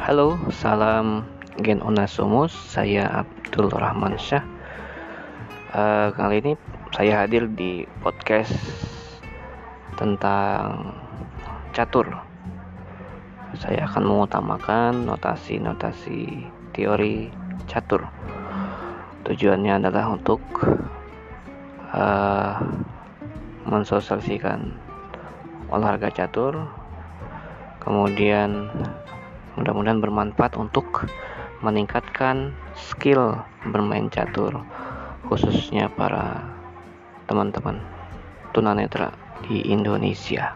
Halo, salam Gen Onasumus. Saya Abdul Rahman Syah. Uh, kali ini saya hadir di podcast tentang catur. Saya akan mengutamakan notasi-notasi teori catur. Tujuannya adalah untuk uh, mensosialisasikan olahraga catur, kemudian mudah-mudahan bermanfaat untuk meningkatkan skill bermain catur khususnya para teman-teman tunanetra di Indonesia.